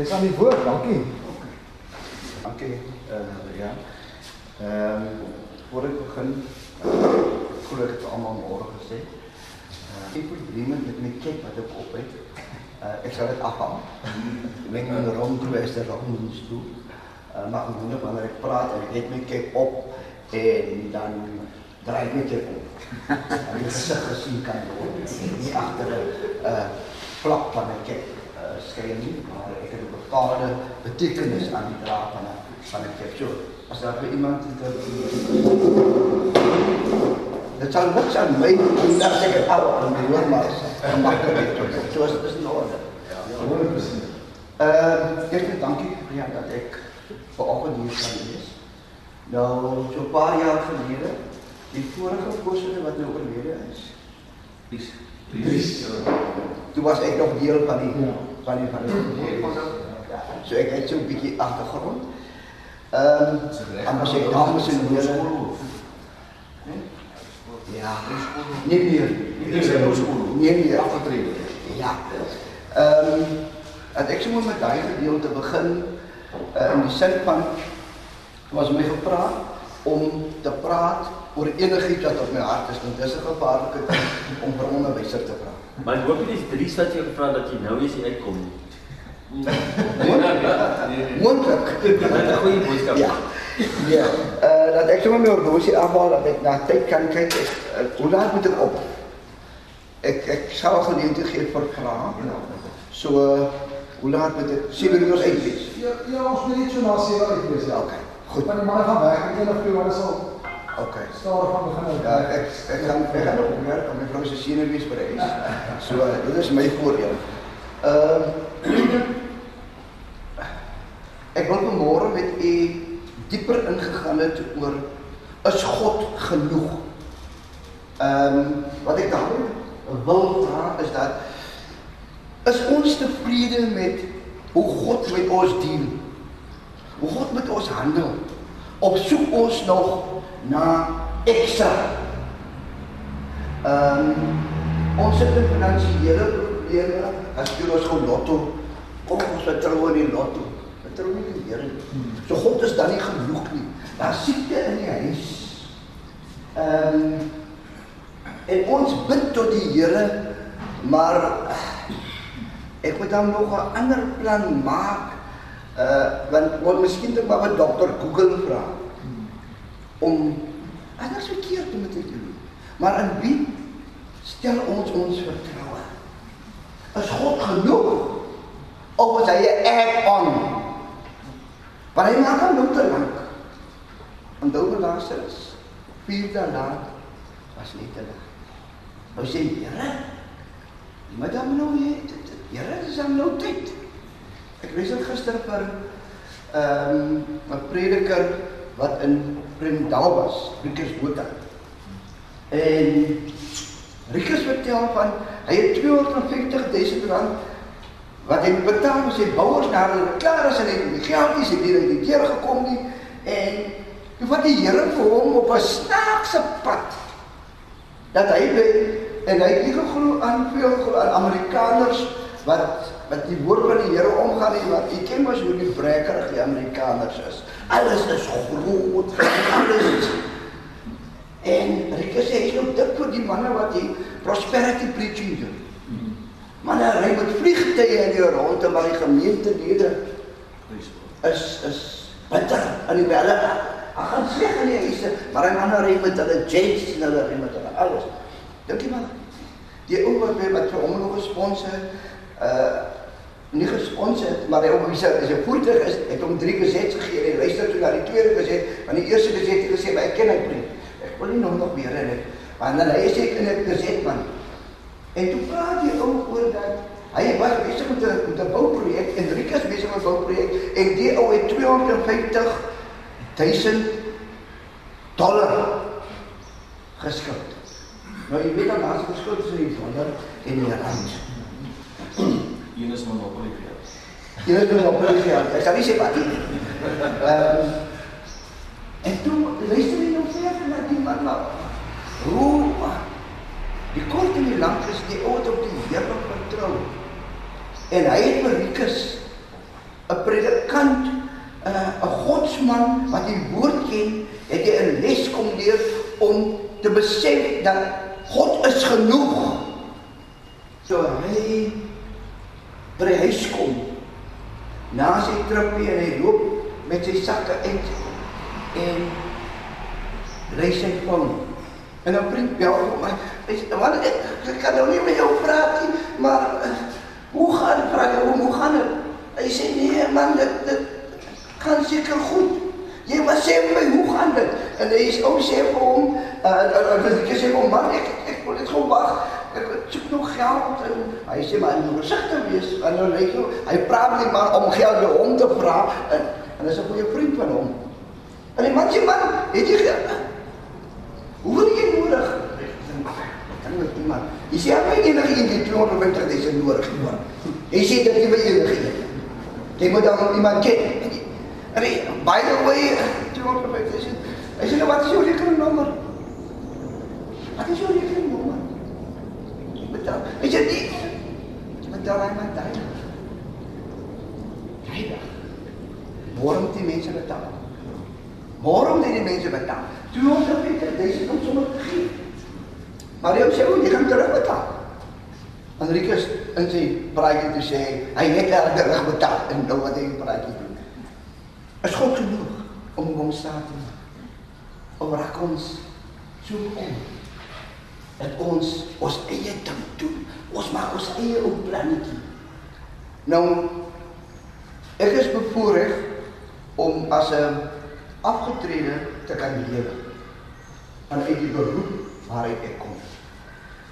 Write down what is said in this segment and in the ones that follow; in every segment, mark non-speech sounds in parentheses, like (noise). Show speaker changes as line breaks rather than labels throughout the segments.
Dis aan die woord, dankie.
Dankie. Uh ja. Ehm um, voor ek begin uh, glo ek het almal môre gesê. Uh ek probleme met my kyk wat ek op het. Uh ek sal dit afhaal. Ek in die rond gewees daar op my stoel. Uh maar gewoonlik wanneer ek praat en ek het my kyk op en dan draai ek my kyk op. En ek sê gesien kan word. Nie agter 'n uh plak van 'n kyk uh, skyn nie, maar ek het 'n bepaalde betekenis aan die draad van 'n van 'n kyk. So, as daar vir iemand dit Dit sal niks aan my doen dat ek het al aan my hoor maar gemakkelijk het. So is het is in orde.
Ja, 100%.
Uh, eerst dankie ja, dat ek vanoggend hier kan wees. Nou, so 'n paar jaar gelede, die vorige voorsitter wat nou oorlede is.
Dries.
Dries.
Toe was ek nog deel van die
Ja.
Van die van die ja, so ek het so 'n bietjie agtergrond. Ehm, um, maar sê dames en here. Ja. Nie meer.
Nie meer op skool.
Nee, nee.
Afgetrede.
Ja. Ehm um, en ek sê maar met daai gedeelte begin uh, in die sin van was my gevra om te praat oor enigiets wat op my hart is want dis 'n gevaarlike ding om vir 'n onderwyser te praat.
Maar ek hoop nie dis Dries wat jou gevra dat jy nou eens hier uitkom nie.
Nee, nee, nee.
Moontlik.
Dit is 'n goeie boodskap.
Ja. Ja. Uh, dat ek sommer my horlosie afhaal dat ek na tyd kan kyk. Ek, uh, hoe laat moet ek op? Ek ek sal geleentheid gee vir vrae. So uh, hoe laat moet ek 7 uur uit wees?
Ja, ja, ons moet net so na 7 uit wees. Ja.
Okay. Goed.
Want die manne gaan weg. Ek dink of jy wat sal
Okay.
stadig van begin.
Ja, ek ek gaan ek gaan werk om my vrou se senuwees by huis. So uh, dit is (laughs) my voordeel. Ehm uh, ek wil vanmôre met u dieper ingegaan het oor is God genoeg? Ehm um, wat ek daaroor wil vra is dat is ons tevrede met hoe God met ons dien? Hoe God met ons handel? Of soek ons nog na ekstra? Ehm um, ons het 'n finansiële probleme as jy ons gou lotto kom ons vertrou in die lotto. Vertrou nie die Here nie. So God is dan nie genoeg nie. Daar siekte in die huis. Ehm um, en ons bid tot die Here, maar ek moet dan nog 'n ander plan maak. Uh want wat miskien dit maar wat dokter Google vra om anders verkeerd te moet doen. Maar in wie stel ons ons vertroue? Is God genoeg? Of is hy 'n add-on? Maar hy maak hom nou te lank. Onthou me Lazarus, vier dae laat was nie te laat. Nou sê Here, maar dan nou jy, Here, dis dan nou tyd. Ek lees dit gister vir ehm um, 'n prediker wat in Premdal was, Rikus Botha. En Rikus vertel van hy het 250 000 rand wat hy betaal vir sy bouers na hulle klaar is en hy die geld nie sy deur die deur gekom nie en toe wat die Here vir hom op 'n snaakse pad dat hy by en hy het nie geglo aan veel aan Amerikaners wat wat die woord van die Here omgaan en wat ek ken mos hoe die brekerig die Amerikaners is. Alles is groot, alles is En Rieke sê hy loop dik vir die manne wat die prosperity preaching doen. Manne ry met vliegtye in die ronde maar die gemeentelede is is bitter in die welle. Ag gaan sleg in die huise, maar hy manne ry met hulle jets en hulle ry met hulle alles. Dink jy maar die ou wat wat vir hom nog gesponsor uh nie gesponsor het, maar hy op wie se is 'n voertuig is, het hom drie gesets gegee en luister toe na die tweede geset, want die eerste geset het gesê, "Maar ek ken hy preek." Ek wil nie nog nog meer hê nie. Want dan hy sê in 'n geset man. En toe praat die ou oor dat hy was besig met 'n met 'n bouprojek en Rikus besig met 'n bouprojek en die ou het 250 000 dollar geskuld. Nou jy weet dan as skuld is in dollar en in rand. Jy weet nou op die geld. Ek sal nie sê wat nie. Ehm en toe luister jy nou verder na die man nou. Hoe die kort en die lank is die ou wat op die Here vertrou. En hy het vir Rikus 'n predikant, 'n uh, godsman wat die woord ken, het jy 'n les kom leer om te besef dat God is genoeg. So hy by die huis kom. Na sy trippie en hy loop met sy sakke uit en ry sy foon. En dan vriend bel hom my. Hy sê, "Man, ek, ek kan nou nie met jou praat nie, maar uh, hoe gaan dit? Vra jy hoe, hoe gaan dit?" Hy sê, "Nee man, dit dit gaan seker goed." Jy moet sê vir my, hoe gaan dit? En hy is ook sê vir hom, uh, uh, ek sê vir hom, man, ek, ek wil net gewoon wag. Ek soek nog geld. En hy sê, maar jy moet voorzichtig wees. En dan weet jy, hy praat nie maar om geld vir hom te vraag. En, en hy is een goeie vriend van hom. En die man sê, man, het jy geld? Hoeveel het jy nodig? Kan met iemand. Jy sê, heb jy enige een die 250.000 nodig? Man. Jy sê, dat jy by enige een. Jy moet dan iemand ken. En, hy, by the way, 250.000. Hy sê, nou, wat is jou rekeningnommer? Wat is jou rekeningnommer? Betaal. Hy sê, nie. Betaal hy maar duidig. Duidig. Waarom die mense betaal? Waarom die die mense betaal? 250.000 om sommer te gee. Maar jy sê, o, jy gaan terugbetaal. Enrikus in sy praatjie te sê, hy het erg terugbetaal en nou wat hy praatjie doen. Is God genoeg om hom staat te maak? Om raak ons so om dat ons ons eie ding doen. Ons maak ons eie ou plannetjie. Nou ek is bevoorreg om as 'n afgetrede te kan lewe aan uit die beroep waaruit ek kom.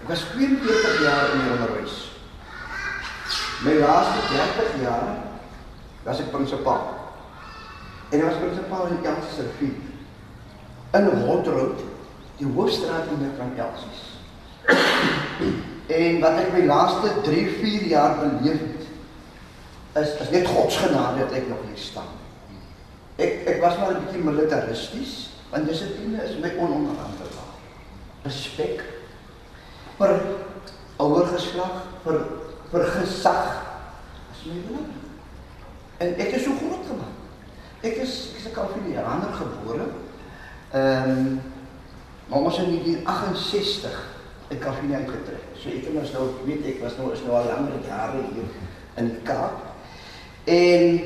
Ek was 42 jaar in die onderwys. My laaste 30 jaar was ek prinsipaal. En ek was prinsipaal in Elsie Rivier. In Hotroad, die hoofstraat in van Elsies. En wat ek my laaste 3, 4 jaar beleef is is net God se genade dat ek nog hier staan. Ek ek was maar 'n bietjie militaristies, want dissipline is my ononderhandelbaar. Respek vir ouer geslag, vir vir gesag is my belangrik. En ek is so groot gemaak. Ek is ek is 'n Kalvinianer gebore. Ehm um, maar ons in 1968 uit Kaapstad uitgetrek. So ek was nou weet ek was nou is nou al langer jare hier in die Kaap. En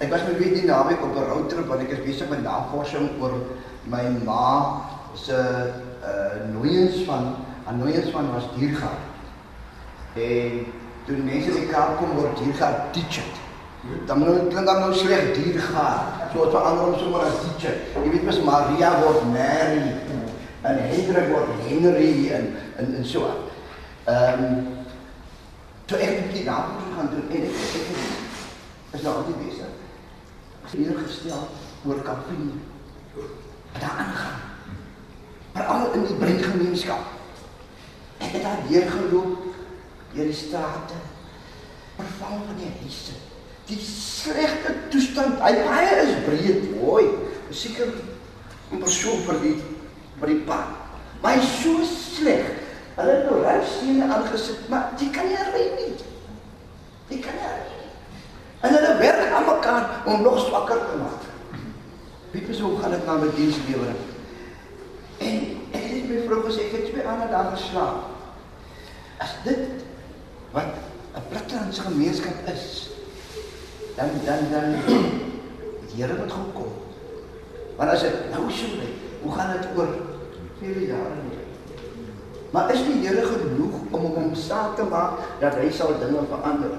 ek was met weet die naweek op 'n roadtrip want ek is besig met navorsing oor my ma se uh nooiens van haar nooiens van was diergaard. En toe mense in die Kaap kom word diergaard teacher. Dan nou klink dan nou sleg diergaard. So wat verander ons sommer as teacher. Jy weet mos Maria word Mary en Hendrik word Henry en en en so. Ehm um, toe ek die navorsing gaan doen en ek ek is nou altyd besig. Hier gestel oor kampioen. Daar aangaan. Veral in die breingemeenskap. Ek het daar weer geloop deur die strate. Verval van die huise. Die slegte toestand. Hy baie is breed, mooi. Seker 'n persoon vir die vir die pad. Maar hy is so sleg. Hulle het nou randstene aangesit, maar jy kan nie ry nie. Jy kan nie ry. En hulle werk aan mekaar om nog swakker te maak. Wie weet hoe gaan dit nou met dienslewering? En ek het my vrou gesê ek het twee ander dae geslaap. As dit wat 'n plattelandse gemeenskap is, dan dan dan die Here moet gaan kom. Want as dit nou so bly, hoe gaan dit oor vele jare nie? Maar is die Here genoeg om hom staat te maak dat hy sal dinge verander?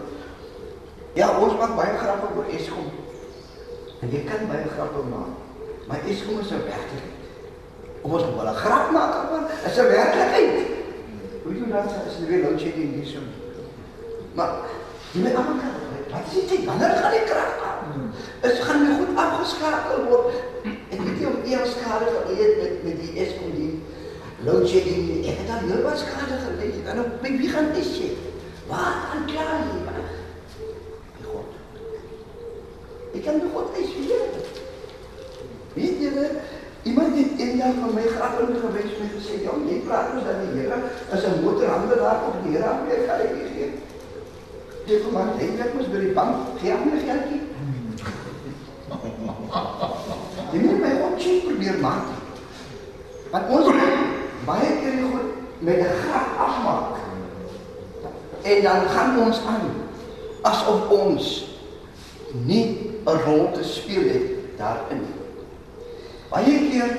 Ja, ons maak baie grappe oor Eskom. En jy kan baie grappe maak. Maar Eskom is 'n werklikheid. Om ons wel 'n grap maak van is 'n werklikheid. Hoe doen dat as jy weer load shedding hier so? Maar jy moet almal kan. Wat is dit? Wanneer gaan die krag aan? Is gaan nie goed afgeskakel word. Ek weet nie of eers skade geleer met met die Eskom Load shedding, ek het al heelwat skade gelei. Kan op my wie gaan dit sê? Waar aan kla jy? Die God. Ek kan ja, die God nie sien. Weet julle, iemand het eendag van my graflyn gewys en gesê, "Jong, jy praat ons dat die Here is 'n motorhandelaar op die Here Amerika gee." Dit kom maar dink ek mos by die bank, gee hom 'n geldjie. Jy moet my opsien probeer maak. Want ons baie keer die goed met 'n grap afmaak. En dan gaan ons aan asof ons nie 'n rol te speel het daarin. Baie keer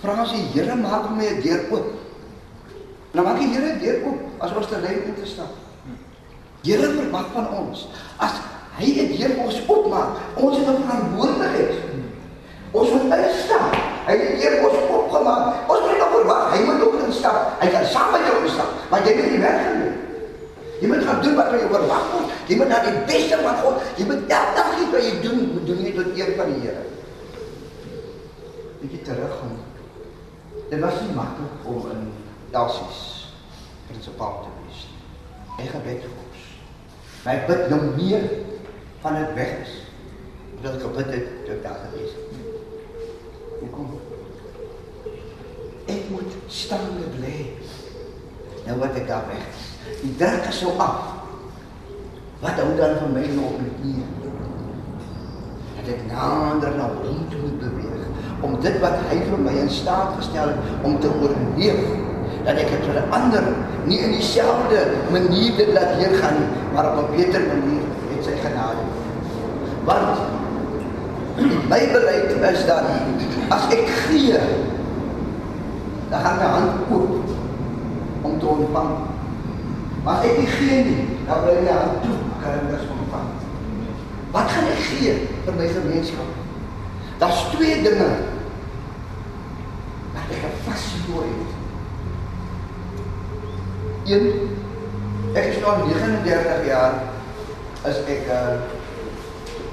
vra ons die Here maak my 'n deur oop. Nou maak die Here 'n deur oop as ons te lei om te stap. Here verwag van ons as hy 'n deur vir ons oopmaak, ons het 'n verantwoordelikheid. Ons moet instap. Hy het hier ons opgemaak. Ons moet nog verwag. Hy moet ook instap. Hy kan saam met jou instap, maar jy moet nie weggaan nie. Jy moet gaan doen wat jy verwag word. Jy moet na die beste van God. Jy moet elke dag iets wat jy doen, moet doen jy tot eer van die Here. Bietjie terug gaan. Dit was nie maklik om in Elsies prinsipaal te wees nie. Ek gebed vir ons. My bid nou meer van dit weg is. Dat ek gebid het toe ek daar gewees het. Hoekom? Ek moet staande bly. Nou wat ek daar weg is. Die druk is so af. Wat hou dan van my nog met nie? Dat ek nader na hom toe moet beweeg om dit wat hy vir my in staat gestel het om te oorleef dat ek dit vir 'n ander nie in dieselfde manier dit laat hier gaan nie, maar op 'n beter manier met sy genade. Want my beleid is dat as ek gee dan gaan my hand oop om te ontvang. Maar as ek nie gee nie, dan bly my hand toe, kan ek niks ontvang. Wat gaan ek gee vir my gemeenskap? Daar's twee dinge wat ek vasgehoor het. Een, ek is nou 39 jaar as ek 'n uh,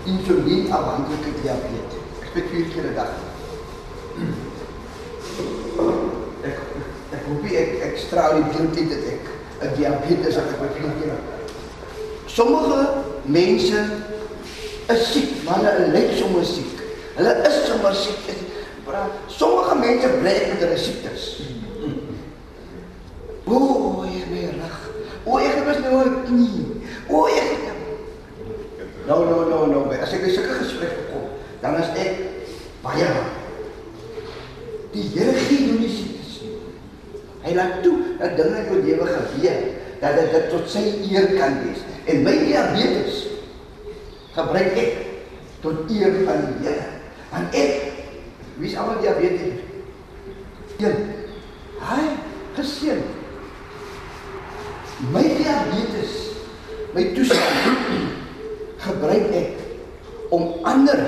insulien afhanklike diabetes. Ek spek vier keer 'n dag. Ek ek hoop nie ek ek straal die beeld nie dat ek 'n diabetes het ek met vier keer. Sommige mense is siek, maar hulle lyk sommer siek. Hulle is sommer siek. Maar sommige mense bly met hulle siektes. O, oh, ek my rug. O, oh, ek het nou 'n knie. O, oh, ek het Nou, nou, nou, nou. As ek by sulke gesprekke kom, dan is ek baie bang. Die Here gee nie siektes nie. Hy laat toe dat dinge in jou lewe gebeur dat dit tot sy eer kan wees. En my diabetes gebruik ek tot eer van die Here. Want ek wie is almal diabetes? Een. Hy geseën. My diabetes, my toestand gebruik ek om ander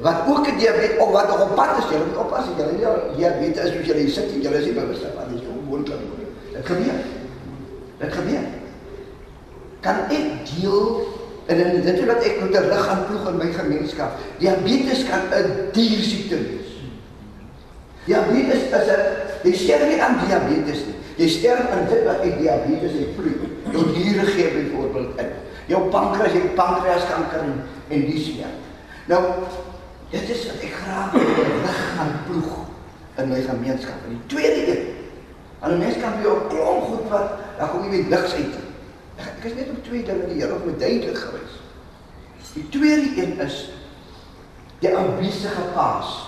wat ook 'n diabetes of wat nog op pad is, jy moet oppas as jy nie diabetes is, jy sit en jy is nie bewus van dit hoe gewoon kan word. Dit gebeur. Dit gebeur. Kan ek deel en in dit wat ek 'n lig aan ploeg in my gemeenskap. Diabetes kan 'n diersiekte wees. Diabetes is 'n jy sterf nie aan diabetes nie. Jy sterf aan dit wat uit diabetes uitvloei. Jou niere gee byvoorbeeld in jou pankreas, jou pankreaskanker en, en dis meer. Nou, dit is wat ek graag lig gaan ploeg in my gemeenskap. En die tweede een, aan 'n mens kan jy ook klomp goed wat dan kom jy met ligs uit. Ek, ek is net op twee dinge die Here op my duidelik gewys. Die tweede een is die aanwesige paas.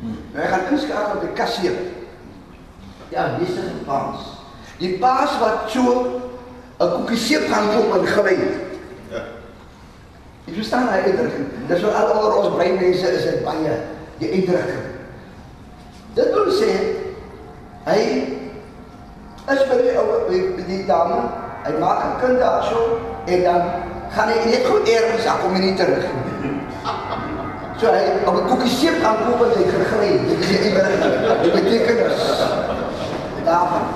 Nou, ek gaan inskakel op die kassier. Die aanwesige paas. Die paas wat so 'n koekie seep gaan koop en gly. Jy verstaan hy uitdrukking. Dis wat al oor ons breinmense is dit baie die uitdrukking. Dit wil sê hy is by die ou by die dame, hy maak 'n kind daarso en dan gaan hy net goed eers af kom nie terug. (laughs) So hy op 'n koekie seep gaan koop en hy gegly. Dit is die uitdrukking. Dit beteken is daarvan.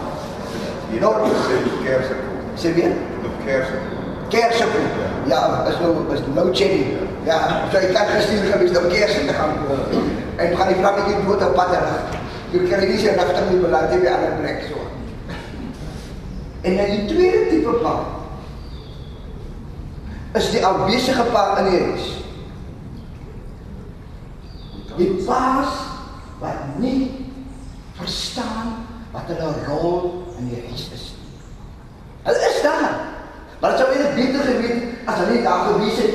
Jy nou sê kerse kom.
Sê weer
Op kerse.
Kersse koop. Ja, is nou is nou cherry. Ja, so jy kan gestuur gewees om kersse te gaan koop. En gaan die vlammetjie dood op pad terug. Jy kry nie sy nagte nie beland by 'n ander plek so. En dan die tweede tipe pa is die afwesige pa in die huis. Die paas wat nie verstaan wat hulle rol in die huis is nie. Hulle is daar. Maar dit sou weer beter hulle nie daar gewees het.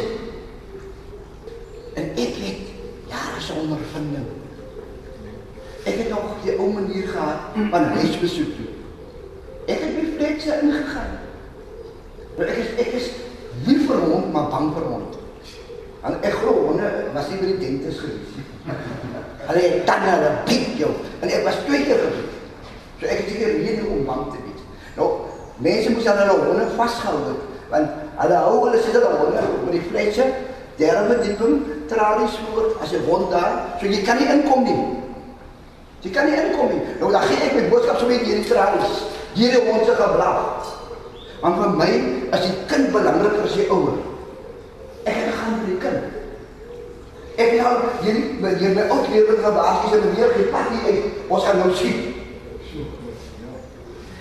En ek het jare se ondervinding van huisbesoek toe. Ek het my fletse ingegaan. Nou ek is ek is lief vir hond, maar bang vir hond. En ek glo honde was nie by die dentist gewees nie. (laughs) Hulle het tande, hulle biet jou. En ek was twee keer gebied. So ek het seker rede om bang te wees. Nou, mense moes hulle honde vasgehou het, want hou hulle sit hulle honde met die fletse, derde verdieping, tralies voor as 'n hond daar, so jy kan nie inkom nie. Jy kan nie inkom nie. Nou dan gee ek my boodskap so met hierdie tralies. Hierdie hond se geblaf. Want vir my is die kind belangriker as die ouer. Ek gaan vir die kind. Ek het al hierdie met hier my ou lewe gebaas is en meneer die pad nie uit. Ons gaan nou sien.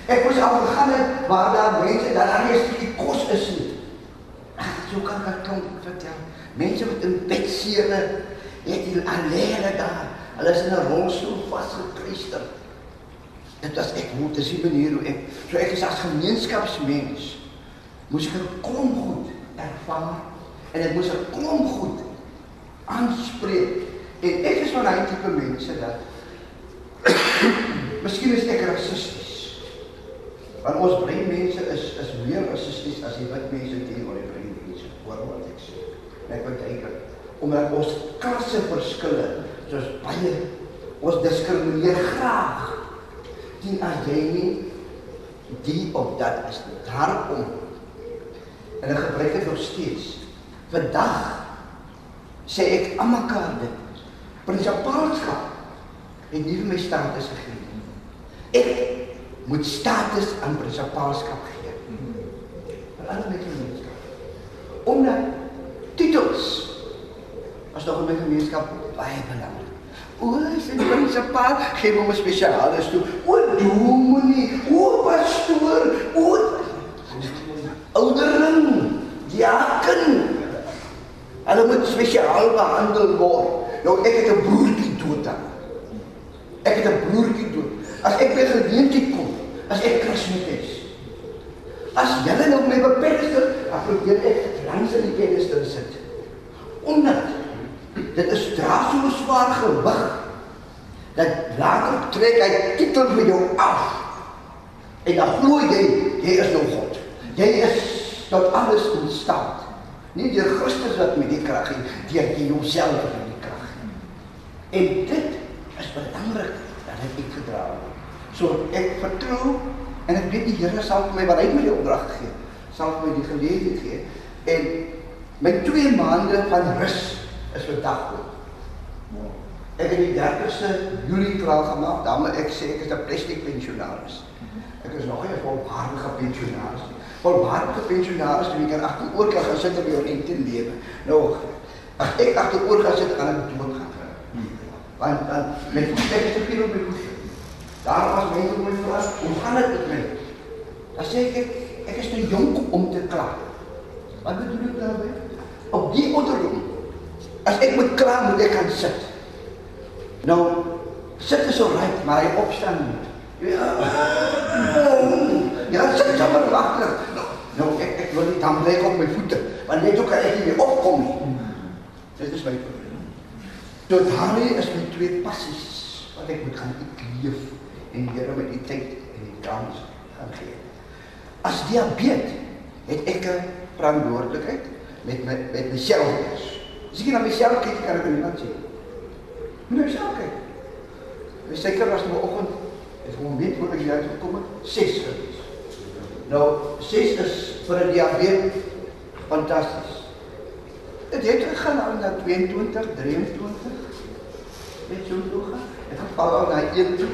Ek moes al gegaan het waar daar mense dan aan die stukkie kos is nie. So kan ek klomp vertel. Mense met in bed seere, het hier alleen daar. Hulle is in 'n rolstoel vasgekluister. Dit was ek moet dis die manier hoe ek so ek is as gemeenskapsmens moes ek 'n klomp goed ervaar en ek moes 'n klomp goed aanspreek. En ek is van daai tipe mense dat (coughs) Miskien is ek rassisties. Want ons bruin mense is is meer rassisties as die wit mense teenoor die Hoor wat ek sê. En ek wil kyk omdat ons klasse verskille soos baie ons diskrimineer graag. Dien as jy nie die of dat is nie. daarom en ek gebruik dit nog steeds. Vandag sê ek aan mekaar dit. Prinsipaalskap het nie vir my status gegee nie. Ek moet status aan prinsipaalskap gee. Vir alle my gemeenskap. Omdat titels as nog in my gemeenskap baie belangrik. O, is die prinsipaal gee hom 'n spesialis toe. O, dominee, o, pastoor, o, ouderling, diaken. Hulle moet spesiaal behandel word. Nou ek het 'n broertjie dood dan. Ek het 'n broertjie dood. As ek by geleentheid kom, as ek Kersfees is. As julle nou my bepedestal, dan probeer ek langs in die pedestal sit. Omdat dit is dra so swaar gewig dat later trek hy titel vir jou af. En dan glo jy jy is nou God. Jy is tot alles in staat. Nie deur Christus wat met die krag gee, deur jy jouself met die krag. En dit is belangrik dat ek dit gedra het. So ek vertrou en ek weet die Here sal vir my wat hy my die opdrag gee, sal vir my die geleentheid gee en my 2 maande van rus is vandag ook. Ek het die 30ste Julie klaar gemaak, dan moet ek sê ek is 'n plastic pensionaris. Ek is nog nie 'n volwaardige pensionaris nie. Volwaardige pensionaris wie kan agteroor kan gaan sit op jou rente lewe. Nou ek agteroor gaan sit, gaan ek dood gaan. Want dan met ek is te veel op my voet. Daar was mense om my vra, hoe gaan dit met my? Dan sê ek ek, ek is te jonk om te kla. Wat bedoel ek daarmee? Op die ouderdom as ek moet kla, moet ek gaan sit. Nou sit is alright, maar hy opstaan nie. Ja. Ja, sit jy maar agter. Nou, nou ek ek wil nie dan lê op my voete, want net ook kan ek nie meer opkom nie. Dit is my probleem. Tot daarmee is my twee passies wat ek moet gaan leef en die Here met die tyd en die kans gaan gee. As diabetes het ek 'n verantwoordelikheid met my met myself. As ek na myself kyk, kan ek nie wat sê. Moet ek self kyk. My suiker was vanoggend is om net voor ek hier uitgekom het 6 gewees. Nou 6 is vir 'n diabetes fantasties. Dit het gegaan nou na 22, 23. Weet jy hoe gaan? Ek het val al na 1 toe.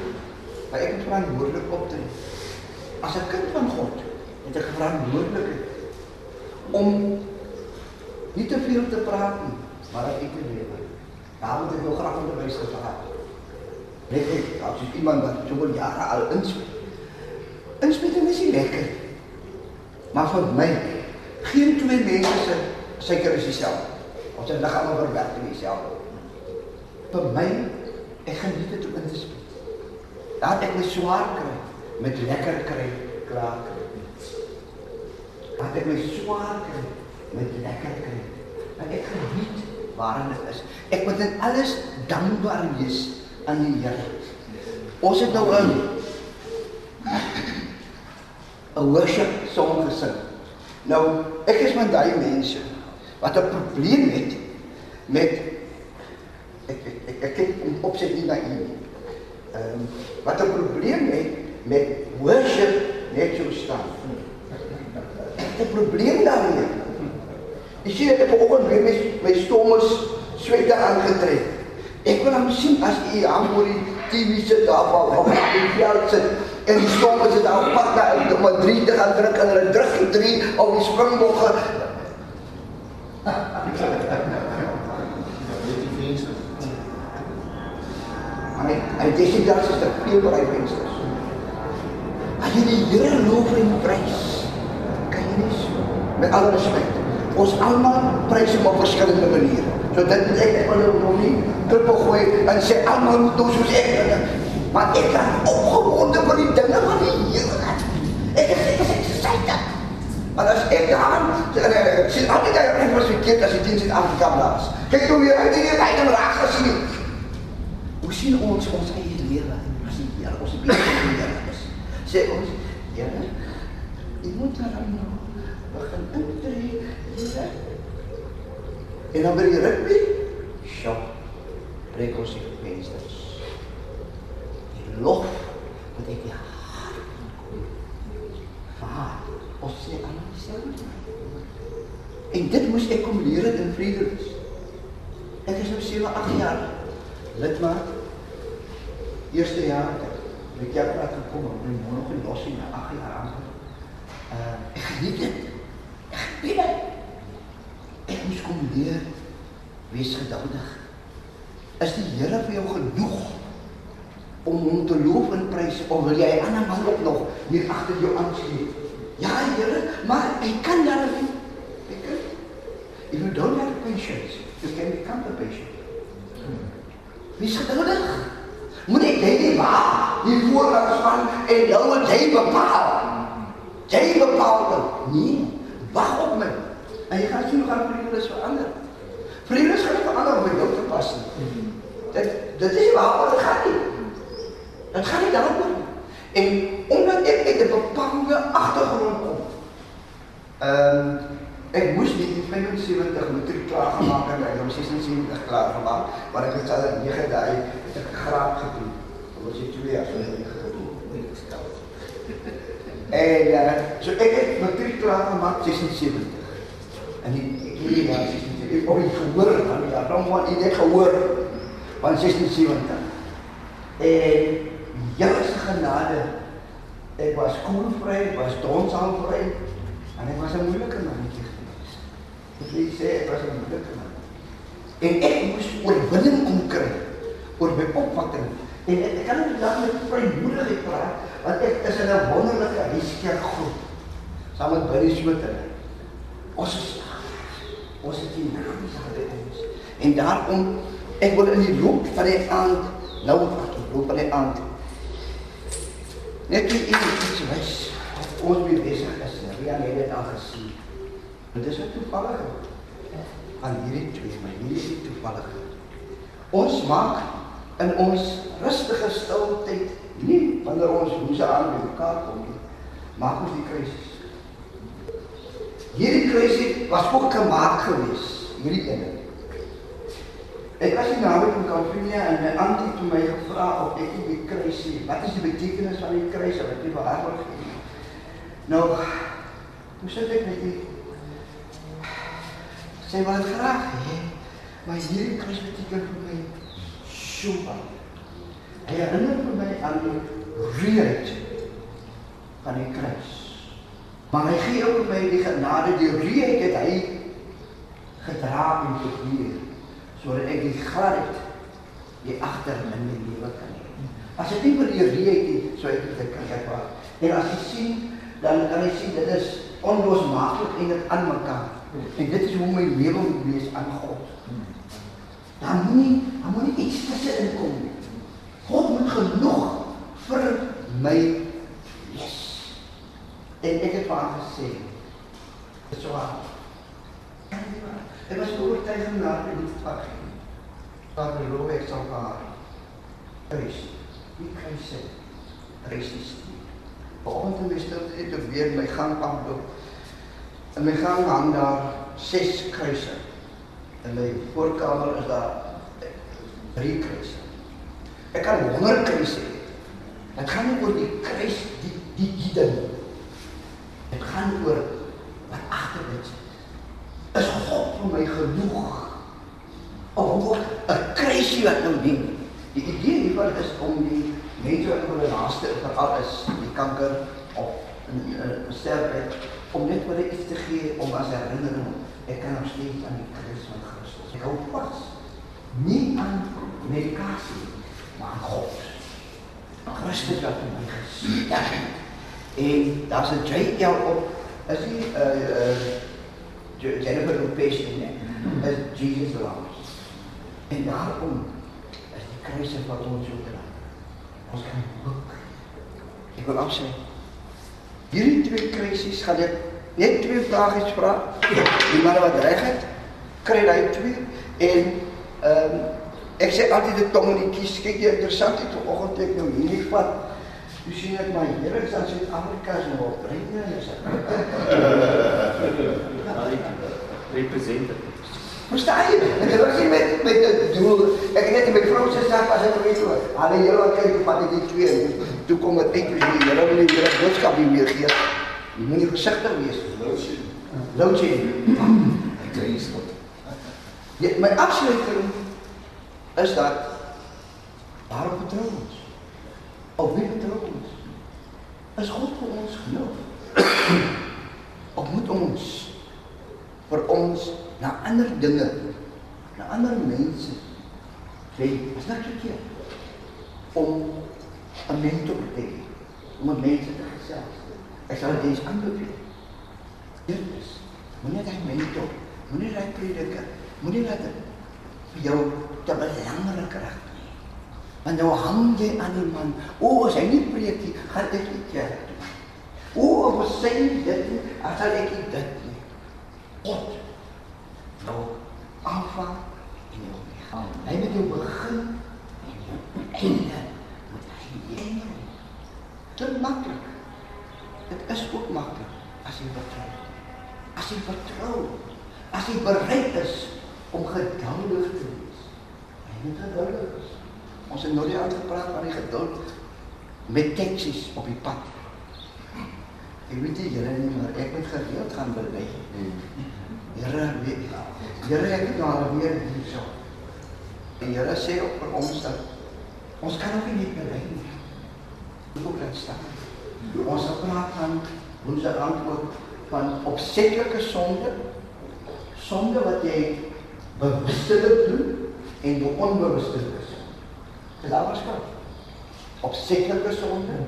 Maar ek het verantwoordelik optree. As 'n kind van God het ek verantwoordelikheid om nie te veel te praat nie, maar dat ek te lewe. Daar moet ek nog graag onderwys gehad. Net ek, as jy iemand wat soveel jare al inspel. Inspel is nie lekker. Maar vir my, geen twee mense se suiker is dieselfde. Ons het liggaam verwerk in dieselfde. Vir my, ek geniet dit om in te speel. Daar ek my swaar kry, met lekker kry, klaar kry. Dat ek my swaar kry, met lekker kry. Dat ek geniet waarin dit is. Ek moet in alles dankbaar wees aan die Here. Ons het nou 'n 'n worship song gesing. Nou, ek is met daai mense wat 'n probleem het met ek ek ek, ek kyk in opset nie na u nie. Ehm wat 'n probleem het met worship net so staan. 'n probleem daarmee. Jy sien ek het vanoggend weer my my stommes swette aangetrek. Ek wil hom sien as u aan voor die TV sit daar van op die veld sit en die stommes het daar pad na om 'n 3 te gaan druk en hulle druk die 3 op die springbok. Maar hy dis nie daar is 'n veel baie vensters. As jy die Here loof en prys, kan jy nie so met alle respek. Ons almal prys hom op verskillende maniere. So dit is ek wil nou nie trippel gooi en sê almal moet doen soos ek doen. Maar ek kan opgewonde vir die dinge van die Here. Ek is ek is excited. Maar as ek aan sien al die dae ek was verkeerd as die diens in Afrika was. Kyk hoe weer uit die tyd raak gesien. Hoe sien ons ons eie lewe? As die Here ons besig met die Here is. Sê ons, Here, jy moet daar nou begin intree. Here. En dan by die rugby, sjop, breek ons die vensters. Die lof wat ek die hart kom. Maar, ons sê allemaal dieselfde. En dit moes ek kom leer in Vrienders. Ek is nou 7, 8 jaar lidmaat. Eerste jaar het ek kerk laat gekom en my moeder nog los in na 8 jaar aan. Uh, ek geniet dit. Ek geniet dit. Ek moes kom leer, wees geduldig. Is die Here vir jou genoeg om hom te loof en prys of wil jy 'n ander man ook nog hier agter jou aansien? Ja, Here, maar hy kan daar nie. Ek kan. If you don't have patience, you can become a patient. Wees geduldig. Moet ek jy nie waar die voorraad span en jou moet jy bepaal. Jy bepaal dit. Nee, wag op my. En jy gaan sien hoe gaan vriendes verander. Vriendes gaan verander om jou te pas. Dit dit is waar dit gaan nie. Dit gaan nie daaroor nie. En omdat ek uit 'n bepaalde agtergrond kom. Ehm um, ek moes nie in 75 matriek klaar gemaak het, ek het 76 klaar gemaak, maar ek het al 9 dae het ek graad gedoen. Dit was ek 2 jaar so gedoen. En uh, so ek het matriek klaar gemaak 76. En die ek hierdie jaar 76. Ek het gehoor dan ja, dan wat ek net gehoor van 76. En se genade. Ek was koelvry, ek was donsaalvry en ek was 'n moeilike mannetjie gewees. Ek wil sê 'n moeilike man. En ek moes oorwinning kom kry oor my opvatting. En ek, ek kan nie vandag met vrymoedigheid praat want ek is in 'n wonderlike huiskerk groep saam met Barry Smith. Ons is ons het die naam by ons. En daarom ek wil in die loop van die aand nou loop van die aand Net nie iets wys. Ons weer besig is. Rian het dit al gesien. En dis wat toevallig aan hierdie twee, hierdie is toevallig. Ons maak in ons rustige stil tyd, nie wanneer ons hoese aan mekaar kom nie, maak ons die krisis. Hierdie krisis was ook gemaak gewees, hierdie ene. Ek was in naweek in Kalifornië en my auntie het my gevra of ek die kruisie, wat is die betekenis van die kruis wat vir haar wil gee? Nou, hoe sê ek met die sy wil dit graag hê, maar hierdie beteken vir my baie. Hy herinner vir my aan die reëheid van die kruis. Maar hy gee ook vir my die genade, die reëheid het hy gedra en gevier sodat ek die gladheid die agter in my lewe kan hê. As ek nie vir die reëheid het, sou ek dit kan ervaar. En as jy sien, dan kan jy sien dit is onlosmaaklik en dit aan mekaar. En dit is hoe my lewe moet wees aan God. Dan moet nie, dan moet nie iets tussenin kom nie. God moet genoeg vir my wees. En ek het vir haar gesê, dit is so waar. Ek was oortuig om na die pad gaan. Daar beloof ek sal haar reis. Wie kan sê? Reis is nie. My stilte het weer my gang aanloop. In my gang hang daar ses kruise. In my voorkamer is daar drie kruise. Ek kan 100 kruise. Dit gaan nie oor die kruis die die ding. Dit gaan oor wat agter dit is. Is God vir my genoeg? Of word 'n kruisie wat nou dien? Die idee hiervan is om die mense wat hulle naaste veral is die kanker of 'n sterfheid om net vir hulle iets te gee om as herinnering ek kan nog steeds aan die kruis van Christus. Ek hou vas. Nie aan medikasie, maar aan God. Christus wat in my gesterf het. En daar's 'n JL op. Is die uh uh Jennifer Lopez in hè? Is Jesus Lord. En daarom is die kruis wat ons so dra. Ons kan boek. Ek wil afsê. Hierdie twee kruisies gaan ek net twee vragies vra. Die manne wat reg het, kry hy twee en ehm um, ek sê altyd dit tong en kies kyk jy interessant het vanoggend ek nou hierdie vat. Jy sien ek my Here is aan Suid-Afrika se nou brein is.
Representative.
Verstaan jy? En dit was nie met met 'n doel. Ek het net met my vrou se sak as ek weet hoe. Hulle hele wat kyk wat ek die twee. Toe kom dit uit die Here wil nie weer 'n boodskap nie meer gee. Jy moet nie versigtig wees. Loutjie.
Ek kry iets tot.
Ja, my afsluiting is dat waarop vertrou ons? Op wie vertrou ons? Is God vir ons genoeg? Of moet ons vir ons na ander dinge, na ander mense sê, is net verkeerd om 'n mentor te hê, om mense te gesels. Ek sal dit eens aanbeveel. Dit is moenie daai mentor, moenie daai prediker, moenie dit vir jou te belangrik raak nie. Want nou hang jy aan die man. O, as hy nie preek nie, gaan ek nie kerk toe. O, hy nie dit as sal ek nie dit nie. God nou alfa en omega. Hy met jou begin en jou einde hê. Dit maklik. Dit is ook maklik as jy vertrou. As jy vertrou, as jy bereid is om geduldig te wees. Hy moet geduldig wees. Ons het nou die aand gepraat van die geduld met taksies op die pad. Ek weet nie julle nie, maar ek moet gereeld gaan bely. Here, weet Here ek het nou weer hierso. En Here sê ook vir ons dat ons kan ook nie bely nie. Laat staan. Ons het praat van ons antwoord van opsetlike sonde. Sonde wat jy bewustelik doen en jou onbewustelik is. Dis daar verskil. Opsetlike sonde,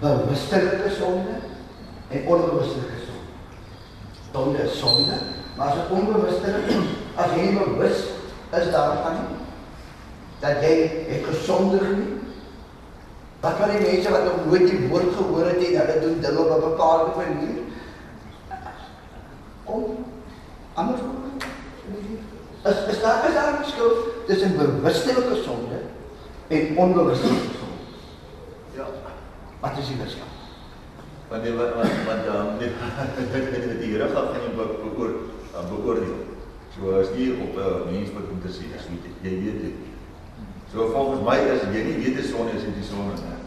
bewustelike sonde en onbewustelike sonde. Sonde is sonde, maar as dit onbewustelik as jy bewus is daarvan nie, dat jy het gesondig nie. Wat van die mense wat nog nooit die woord gehoor het en hulle doen dinge op 'n bepaalde manier? Kom. Anders Is is daar is daar 'n verskil tussen bewustelike sonde en onbewustelike sonde?
Ja.
Wat is die verskil?
Want die wat wat wat um, (laughs) die die Here gaan gaan be- beoor uh, beoordeel. So as jy op 'n mens moet sien, as jy jy weet dit. So volgens my is jy nie weet die sonde is die sonde nie.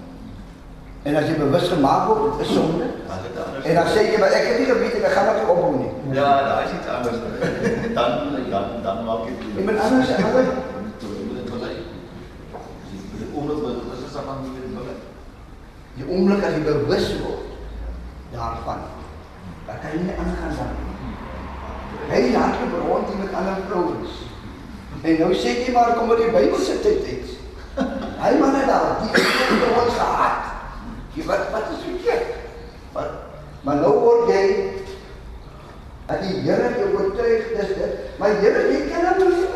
En as jy bewus gemaak word, is sonde.
As dit anders.
En dan sê jy maar ek het nie geweet ek gaan dit ophou nie.
Ja, daar is iets anders. (laughs) dan dan dan maak dit.
Ek moet anders sê, maar die oomblik as jy bewus word daarvan, dan kan jy nie aangaan dan. Hy hardloop rond hier met ander vrouens. En nou sê jy maar kom (laughs) maar die Bybelse uit. Hy man het daar die het ons gehad. Jy wat wat is verkeerd? Maar maar nou word jy dat die Here jou oortuig dis dit. Maar Here, jy ken hom nie.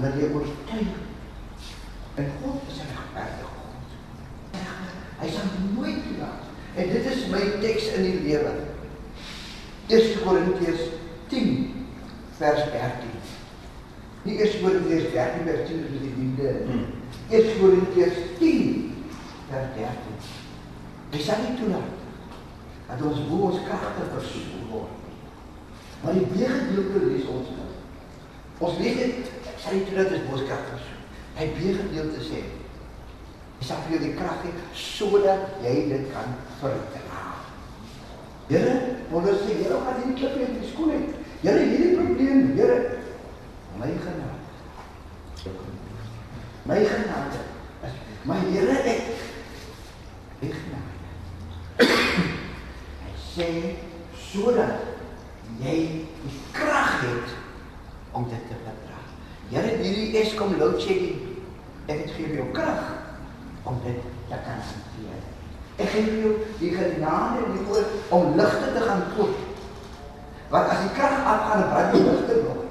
Maar jy oortuig. En God is 'n regverdige God. Hy sal nooit toelaat. En dit is my teks in die lewe. 1 Korintiërs 10 vers 13. Nie 1 Korintiërs 13 vers 10 is die liefde. 1 Korintiërs 10 vers 13. Hy sal nie toelaat dat ons bo ons kragte versoek word. Maar die B-gedeelte lees ons nou. Ons lees dit, nie toelaat dat bo ons kragte versoek. Hy B-gedeelte sê, hy sal vir jou die krag gee sodat jy dit kan verdra. Here, Paulus sê, Here, wat hierdie klip uit die skool uit. Here, hierdie probleem, Here, my genade. My genade. My Here, ek ek genade. Hy sê sodat jy die krag het om dit te verdra. Here, hierdie Eskom load shedding. Ek het gee jou krag om dit te kan hanteer. Ek gee jou die genade en die oor om ligte te gaan koop. Want as die krag afgaan, brand die ligte nog.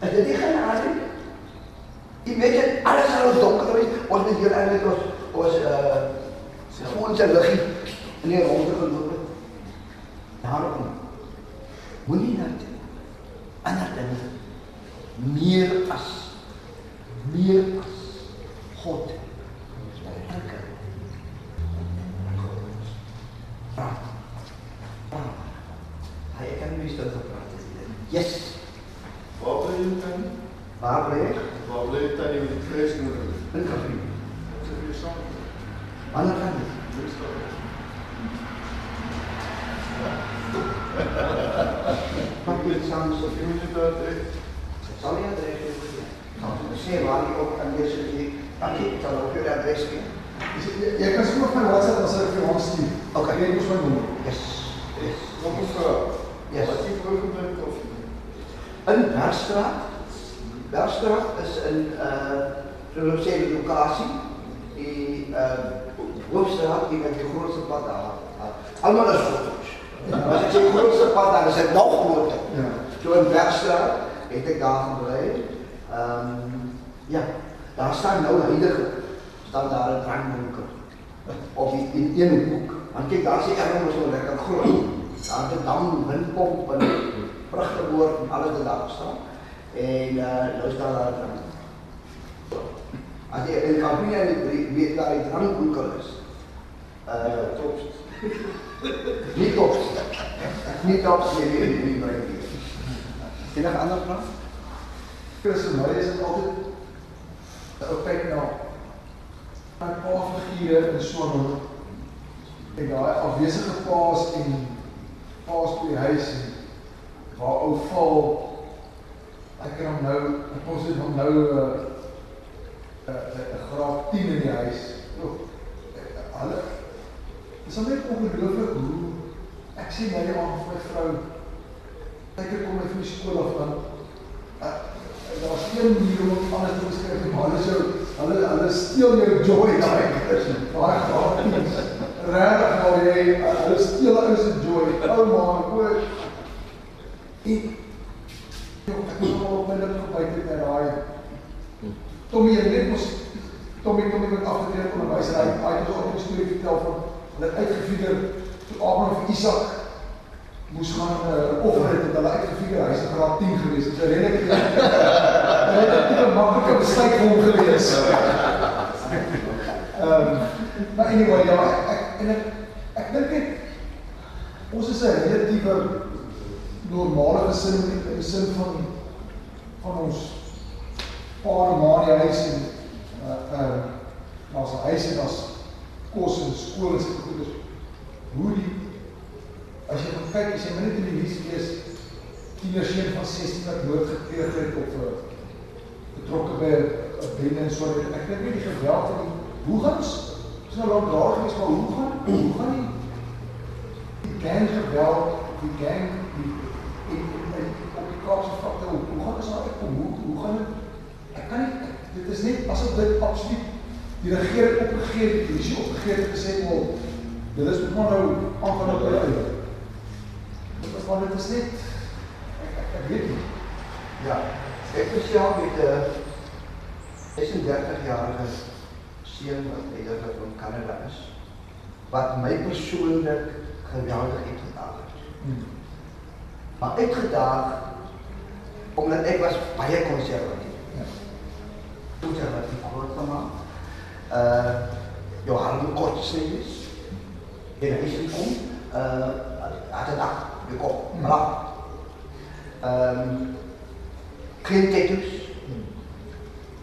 Is dit nie genade nie? Jy weet dit, alles sal ons donker wees. Ons moet hier eintlik ons ons uh ons liggie in die ronde geloop het. Daarom moenie net ander
Waar bly
ek?
Waar bly jy dan in die kruisnoer?
In Kafrie.
Wat is jy saam?
Ander kant. nie.
Dis daar.
Pak dit saam so
Jy moet dit daar hê.
sal nie adres gee. Gaan sê waar jy ook aan jou sit jy. Dan ek sal ook jou adres gee.
Jy, jy, jy kan sommer my WhatsApp as ek vir hom stuur.
Okay.
Jy moet my nommer.
Yes. Yes.
Nog 'n vraag.
Yes.
Wat jy voorgebring of
In Bergstraat. Bergstraat is in uh so ons sê die lokasie die uh hoofstraat die met die grootste pad daar. Almal is foto's. As ek sê grootste pad daar is dit nog groter.
Ja.
So in Bergstraat het ek daar gebly. Ehm um, ja, daar staan nou heilige staan daar 'n drankwinkel of in, in een hoek. Want kyk, daar sê ek so lekker groot. Daar het 'n dam, windpomp en vrugteboord en alles wat daar staan. En uh nou staan daar 'n drank. As jy in Kaapstad weet weet daar 'n drankwinkel is. Uh
top?
nie top. Nie top nie, nie, nie, nie, nie. Enige ander vraag?
Chris en my is dit altyd 'n ou kyk na my pa figure in 'n en daai afwesige paas en paas by die huis en waar ou val ek kan hom nou ek kon sit hom nou 'n 'n 'n graad 10 in die huis. O, hulle Dis hom net ongelooflik hoe ek sê my aan vir my vrou kyk ek kom my van die skool af dan uh, daar's een manier om alles te beskryf maar hulle sou hulle hulle steel jou joy daai is baie gratis regtig al jy uh, hulle steel ou se joy. Ou Met afgetree onderwys hy hy het ook 'n storie vertel van hulle het uitgefigure toe Abraham vir Isak moes gaan uh, offer het en hulle uitgefigure hy is in graad 10 gewees. Dit is 'n redelike (laughs) Dit het 'n maklike besluit vir hom gewees. (laughs) Ehm maar anyway ja, ek, en ek ek dink dit ons is 'n relatiewe normale gesin in die sin van van ons pa en ma in die huis en uh uh ons huis en ons kos en skool en sulke goeders. Hoe die as jy gaan kyk, as jy net in die nuus lees tienerseun van 16 wat doodgepleeg het of uh, betrokke by 'n bende en so net. Ek dink nie die geweld van die hoe gaan ons is nou lank daar gewees, maar hoe gaan hoe gaan die die gang geweld, die gang die en, en, en op die Kaapse vlakte, hoe, hoe gaan ons daar uitkom? Hoe hoe gaan dit ek kan nie dit is net asof dit absoluut die regering opgegee het, die polisie opgegee het gesê wel dit is maar nou aangaan op hulle uit. Dit is maar is net ek, ek, ek weet nie.
Ja, ek self met 'n 36-jarige seun wat eintlik van Kanada is, wat my persoonlik geweldig uitgedaag het.
Hmm.
Maar uitgedaag omdat ek was baie konservatief.
Ja.
Konservatief groot gemaak. Uh jou hande kort sê is. En hy sê kom, uh het 'n dag, jy kom. Bla. Ehm geen tattoos.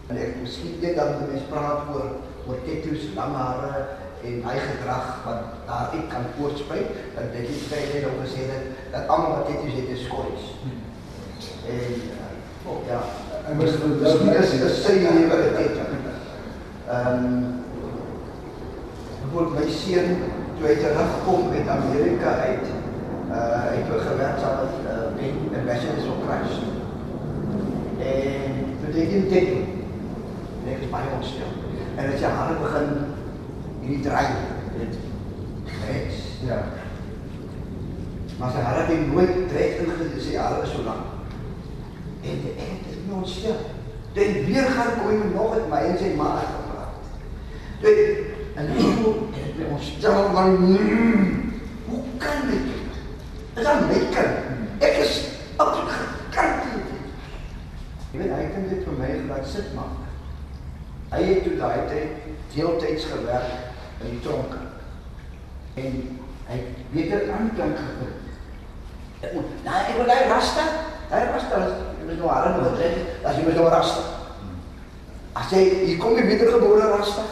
En ek miskien net dan die mens praat oor oor tattoos, lang hare en hy gedrag wat daar uit kan voortspruit. Dat dit is baie net om gesê dat dat almal wat tattoos het is skolies. En uh, oh, ja,
Hy moes dit
Miskien is dit sy lewe dit. Ehm Bijvoorbeeld my seun toe hy terugkom uit Amerika uit, uh hy het gewerk saam met uh, met Ambassadors of Christ. En beteken dit ek is baie ontstel. En as jy hare begin hierdie draai, dit regs.
Ja.
Maar sy hare het nooit trek ingesit, sy hare is so lank. En die ek is nie ontstel. Dit weer gaan kom nog met my en sy ma Dit en so het my ontstel maar mm, hoe kan dit? Is dat my kind? Ek is absoluut gekant. Jy weet hy kan dit vir my laat sit maak. Hy het toe daai tyd deeltyds gewerk in die tronk. En hy het beter aanklank gekry. Ek moet, nou ek wil hy rasta. Hy rasta is jy moet nou hare nog trek. As jy moet nou rasta. As jy hier kom jy wedergebore rasta.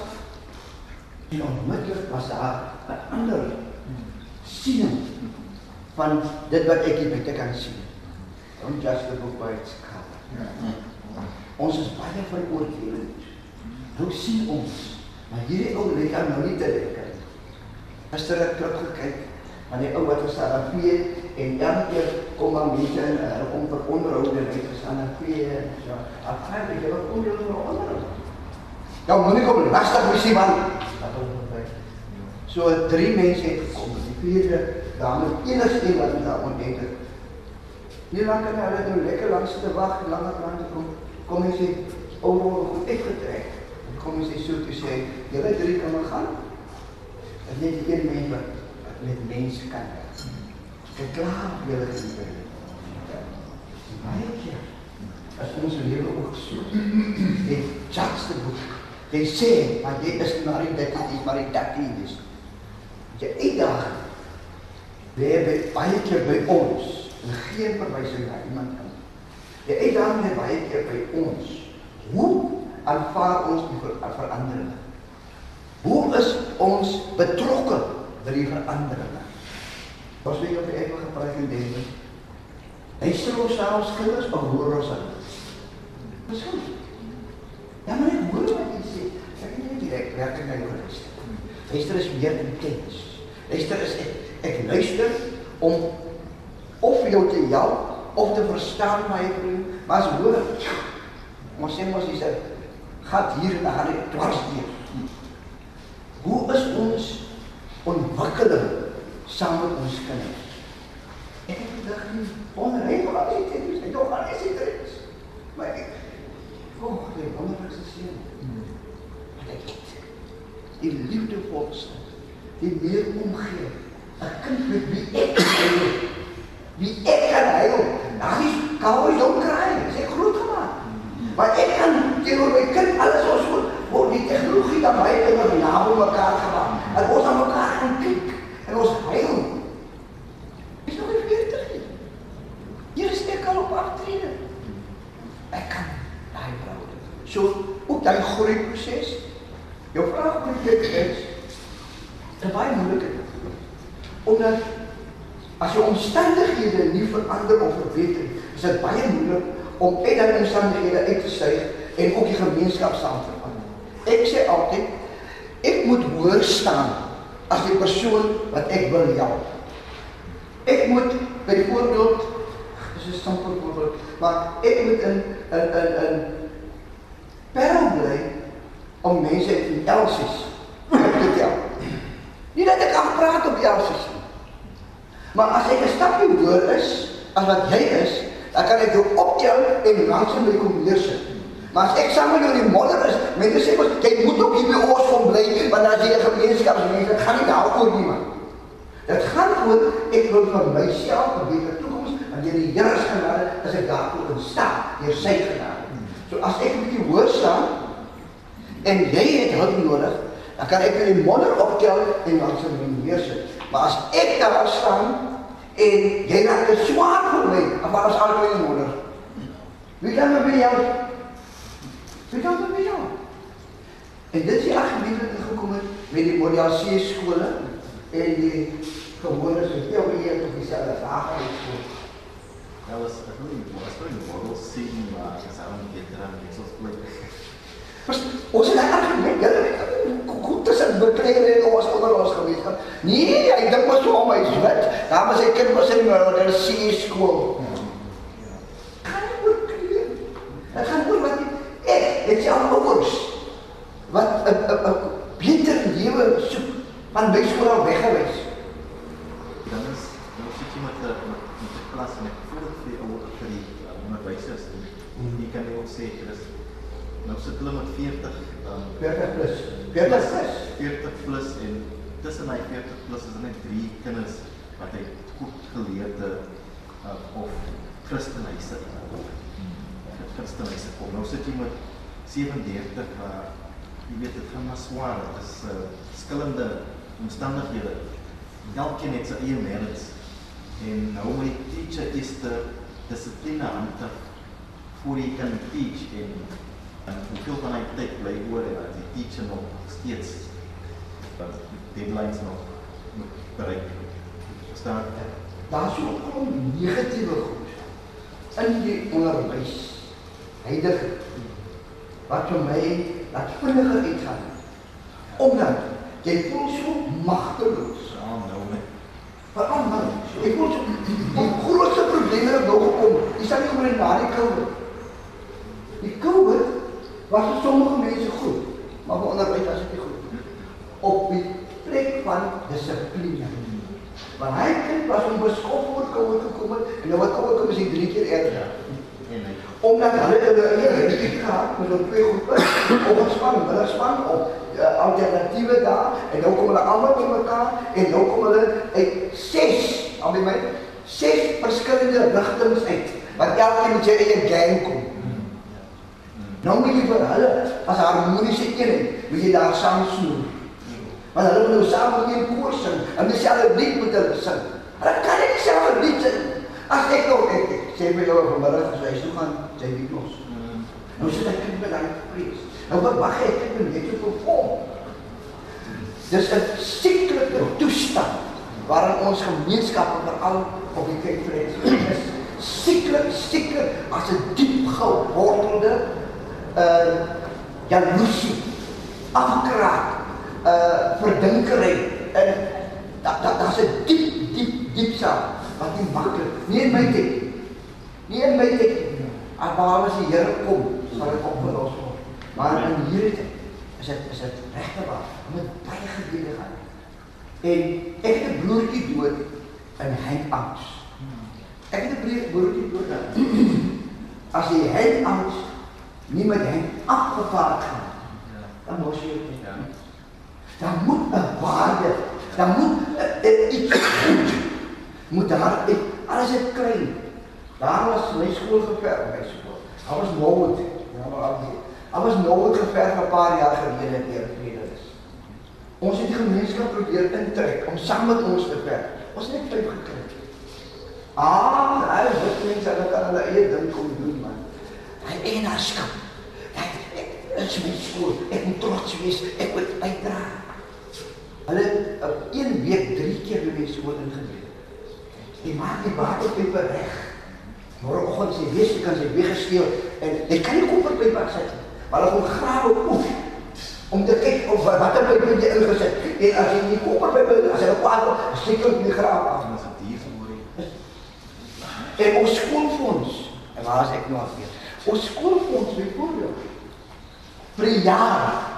En onmiddellik was daar 'n ander siening van dit wat ek hier buite kan sien. Don't judge the book by its cover. Ons is baie veroordelend. Nou sien ons, maar hierdie ou lê kan nou nie te lekker. Gister het ek gekyk aan die ou wat gestaan aan vee en elke keer kom maar mense in en hulle kom vir onderhoude en hy gestaan aan vee en so. Afhanklik jy wat kom jy oor onderhoud. Ja, moenie kom lastig wees nie man. So drie mense het gekom. Die vierde dame enigste wat haar ontdek het. Nie lank kan hulle nou lekker langs te wag, langer lank te kom. Kom hy sê, ou word goed uitgetrek. En kom hy sê so toe sê, julle drie kan maar gaan. En net die een mens wat, wat met mense kan. Verklaar julle geliefde. Baie keer as ons lewe ook so. Dit judge the book. Jy sê, maar jy is maar nie dit nie, maar die dat nie is. Jy uitdaag. Lê by baie keer by ons en geen verwysing na iemand kan. Die uitdaging lê baie keer by ons. Hoe aanvaar ons die ver verandering? Hoe is ons betrokke by die verandering? Was jy op die eie gepraat dink? Hy sê ons selfs kinders behoor ons aan. Dis goed. Ja, maar ek hoor wat jy sê. Ek het nie direk werking na jou geluister. Luister is meer intens. Luister is ek, ek luister om of jou te help of te verstaan my vriend, maar as hoor. Ons sê mos dis 'n gat hier en daar dwars deur. Hoe is ons ontwikkeling saam met ons kinders? Ek het nie onreg wat jy sê, jy dog al is dit reg. Maar ek oh, die wonderlikste seën. Wat ek het. Die liefdevolste, die meer omgee. 'n Kind met wie ek kan wie ek kan huil. Nou is kouers don't cry. Sy groot gemaak. Maar ek kan teenoor my kind alles ons moet word die tegnologie dan baie kinders naby mekaar gemaak. En ons aan mekaar gaan kyk en ons huil. Is nog nie 40 nie. Hier is ek al op aftrede. Ek kan daai vrou. So ook daai groei proses. Jou vraag moet dit is 'n baie moeilike ding. Omdat as jou omstandighede nie verander of verbeter nie, is dit baie moeilik om uit daai omstandighede uit te styg en ook die gemeenskap saam te verander. Ek sê altyd ek moet hoor staan as die persoon wat ek wil help. Ek moet byvoorbeeld dis 'n simpel voorbeeld, maar ek moet in in in in Parel bly om mense in Elsies te tel. Nie dat ek kan praat op Elsies nie. Maar as ek 'n stapie hoër is as wat jy is, dan kan ek jou optel en langs my kom neersit. Maar as ek saam met jou in die modder is, mense sê mos jy moet ook hier by ons kom bly, want as jy 'n gemeenskapsmens, dit gaan nie daaroor nie man. Dit gaan oor ek wil vir myself 'n beter toekoms en deur die Here se genade is ek daartoe in staat deur sy genade. So as ek 'n bietjie hoor staan en jy het hulp nodig, Dan kan ek in die modder optel en dan sal my neersit. Maar as ek daar staan en jy raak te swaar vir my, dan maar as albei in die modder. Wie kan my by jou? Wie kan my by jou? En dit is die argument wat ingekom het met die C skole en die gewone so teorie tot dieselfde vrae.
Dat was, ek weet nie, was vir die model sien maar ek sou nie beter aan dit soos bly.
Mas ons het 'n argument, julle weet goed tussen bekleer en ons onder ons gewees. Nee, ek dink mos hom hy is wit. Daar was 'n kind was in die C skool. Gaan nie oor kleur. Dit gaan oor wat jy- ek het jou ouers wat 'n 'n 'n beter lewe soek van my skool al weggewys.
Dan is nou sit jy met 'n met met 'n klas met voordat vir die ouer vir die uh, onderwysers en jy kan nie ook sê dit is nou sit hulle met 40 um,
40 plus. 40 plus.
40 plus en tussen my 40 plus is er net drie kinders wat hy goed geleerde uh, of Christenhuise uh, Christenhuise kom. Nou sit jy met 37 waar jy weet dit gaan maar swaar. Dit is uh, skillende omstandighede. Elkeen het sy eie merits. En nou die teacher is de dissipline hanteer voor jy kan teach en en hoeveel van hy tyd bly oor en dat die teacher nog steeds wat deadlines nog moet bereik. Verstaan?
Daar's so 'n klomp negatiewe goed in die onderwys. Heidige wat vir my laat vinniger uitgaan. Omdat jy voel so magteloos.
Ja, nou met
Veral nou, ek voel so die grootste probleme het nou gekom. Dis nie kom net na die. Die COVID was vir sommige mense goed, maar vir onderwys was dit nie goed nie. Op die plek van dissipline. Want hy kind was om beskof voor COVID gekom het, en nou wat COVID kom is hy drie keer erger.
en hy
Omdat hulle hulle eie kritik gehad met hulle twee groepe, ontspan, hulle span op uh, alternatiewe daar en nou kom hulle almal by mekaar en nou kom hulle uit ses, al my ses verskillende rigtings uit wat elkeen met sy eie gang kom. Nou moet jy vir hulle as harmoniese eenheid, moet jy daar saam snoer. Want hulle moet nou saam met een koor sing en dieselfde lied moet hulle sing. Hulle kan nie dieselfde lied sing. As ek nou ek, ek sê vir jou vanmiddag as hy toe gaan, sy lied los. Nou sit ek in belang prees. Nou wat wag ek ek moet net so perform. Dis 'n sieklike toestand waarin ons gemeenskappe veral op die Flats is. Sieklik, sieklik as 'n diep gewortelde uh jaloesie, afkraak, uh verdinkery en dat dat daar's 'n diep diep diep saak wat nie maklik nie in my tyd. Nie in my tyd. Maar as die Here kom, sal dit opgelos word. Maar in hierdie tyd is dit is dit regte waar met baie gebede gaan. En ek het 'n broertjie dood in hangout. Ek het 'n broer- broertjie dood. As jy hangout nie met hom afgevaar gaan, dan mos jy dit.
ja.
Dan moet 'n waarde, dan moet iets goed moet daar ek alles is klein. Daar was my skool geverf, my skool. Daar was nooit, ja maar al die. Daar was nooit geverf 'n paar jaar gelede deur vredes. Ons het die gemeenskap probeer intrek om saam met ons te werk. Ons het net vyf gekry. Ah, hy het mense wat kan hulle eie ding kom doen. Hy eienaarskap. Hy is my skool. Ek moet trots wees. Ek moet bydra. Hulle op een week drie keer by my skool ingeneem. Die maak die waterpype reg. Môreoggend sê wees jy kan sy weggesteel en jy kan nie koper by wat sit nie. Maar hulle gaan grawe oef om te kyk of wat watter pype jy ingesit. En as jy nie koper by as hy kwaad steek hulle die graaf af.
As dit hier verhoor
En ons skoolfonds, en waar is ek nou afweer? Ons skoolfonds byvoorbeeld vir 'n jaar